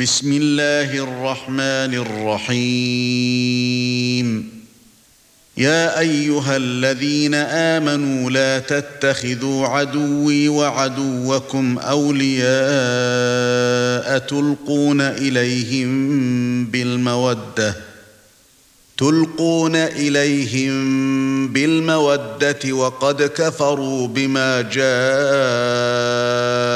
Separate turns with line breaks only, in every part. بسم الله الرحمن الرحيم يا ايها الذين امنوا لا تتخذوا عدوي وعدوكم اولياء تلقون اليهم بالموده تلقون اليهم بالموده وقد كفروا بما جاء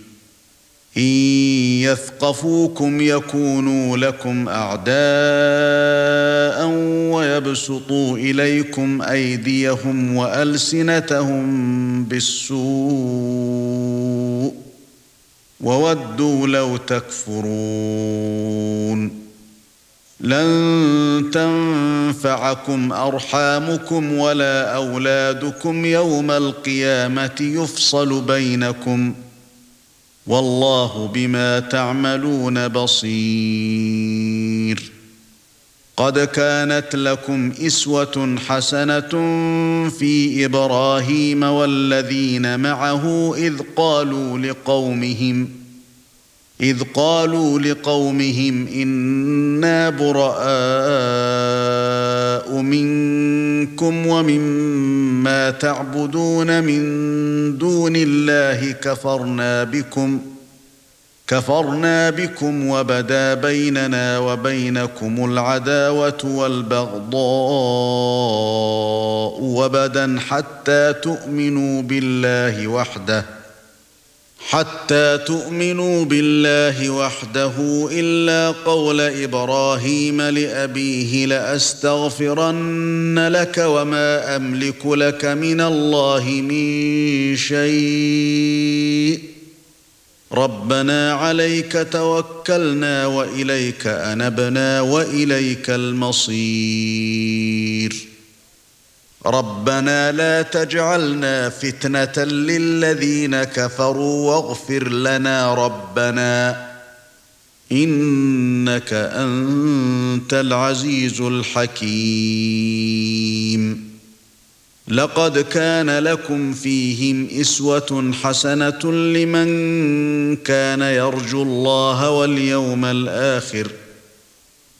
يثقفوكم يكونوا لكم اعداء ويبسطوا اليكم ايديهم والسنتهم بالسوء وودوا لو تكفرون لن تنفعكم ارحامكم ولا اولادكم يوم القيامه يفصل بينكم ۖ والله بما تعملون بصير قد كانت لكم اسوه حسنه في ابراهيم والذين معه اذ قالوا لقومهم اذ قالوا لقومهم انا براء منكم ومما تعبدون من دون الله كفرنا بكم كفرنا بكم وبدا بيننا وبينكم العداوه والبغضاء وبدا حتى تؤمنوا بالله وحده حتى تؤمنوا بالله وحده الا قول ابراهيم لابيه لاستغفرن لك وما املك لك من الله من شيء ربنا عليك توكلنا واليك انبنا واليك المصير رَبَّنَا لَا تَجْعَلْنَا فِتْنَةً لِّلَّذِينَ كَفَرُوا وَاغْفِرْ لَنَا رَبَّنَا إِنَّكَ أَنتَ الْعَزِيزُ الْحَكِيمُ لَقَدْ كَانَ لَكُمْ فِيهِمْ أُسْوَةٌ حَسَنَةٌ لِّمَن كَانَ يَرْجُو اللَّهَ وَالْيَوْمَ الْآخِرَ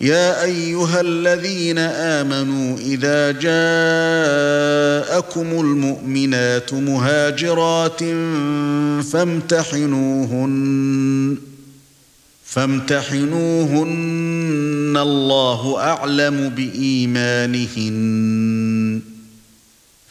يا ايها الذين امنوا اذا جاءكم المؤمنات مهاجرات فامتحنوهن فامتحنوهن الله اعلم بايمانهن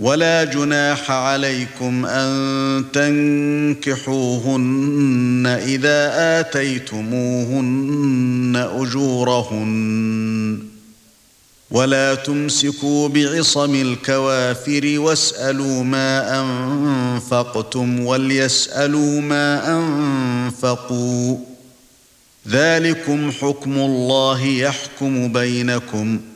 ولا جناح عليكم ان تنكحوهن اذا اتيتموهن اجورهن ولا تمسكوا بعصم الكوافر واسالوا ما انفقتم وليسالوا ما انفقوا ذلكم حكم الله يحكم بينكم ۖ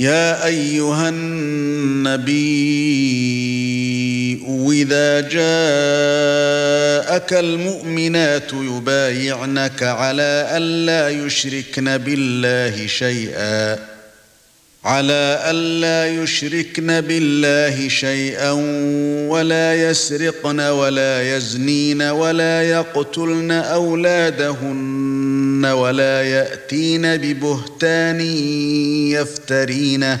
يا ايها النبي اذا جاءك المؤمنات يبايعنك على ان لا يشركن بالله شيئا على الا يشركن بالله شيئا ولا يسرقن ولا يزنين ولا يقتلن اولادهن ولا ياتين ببهتان يفترينه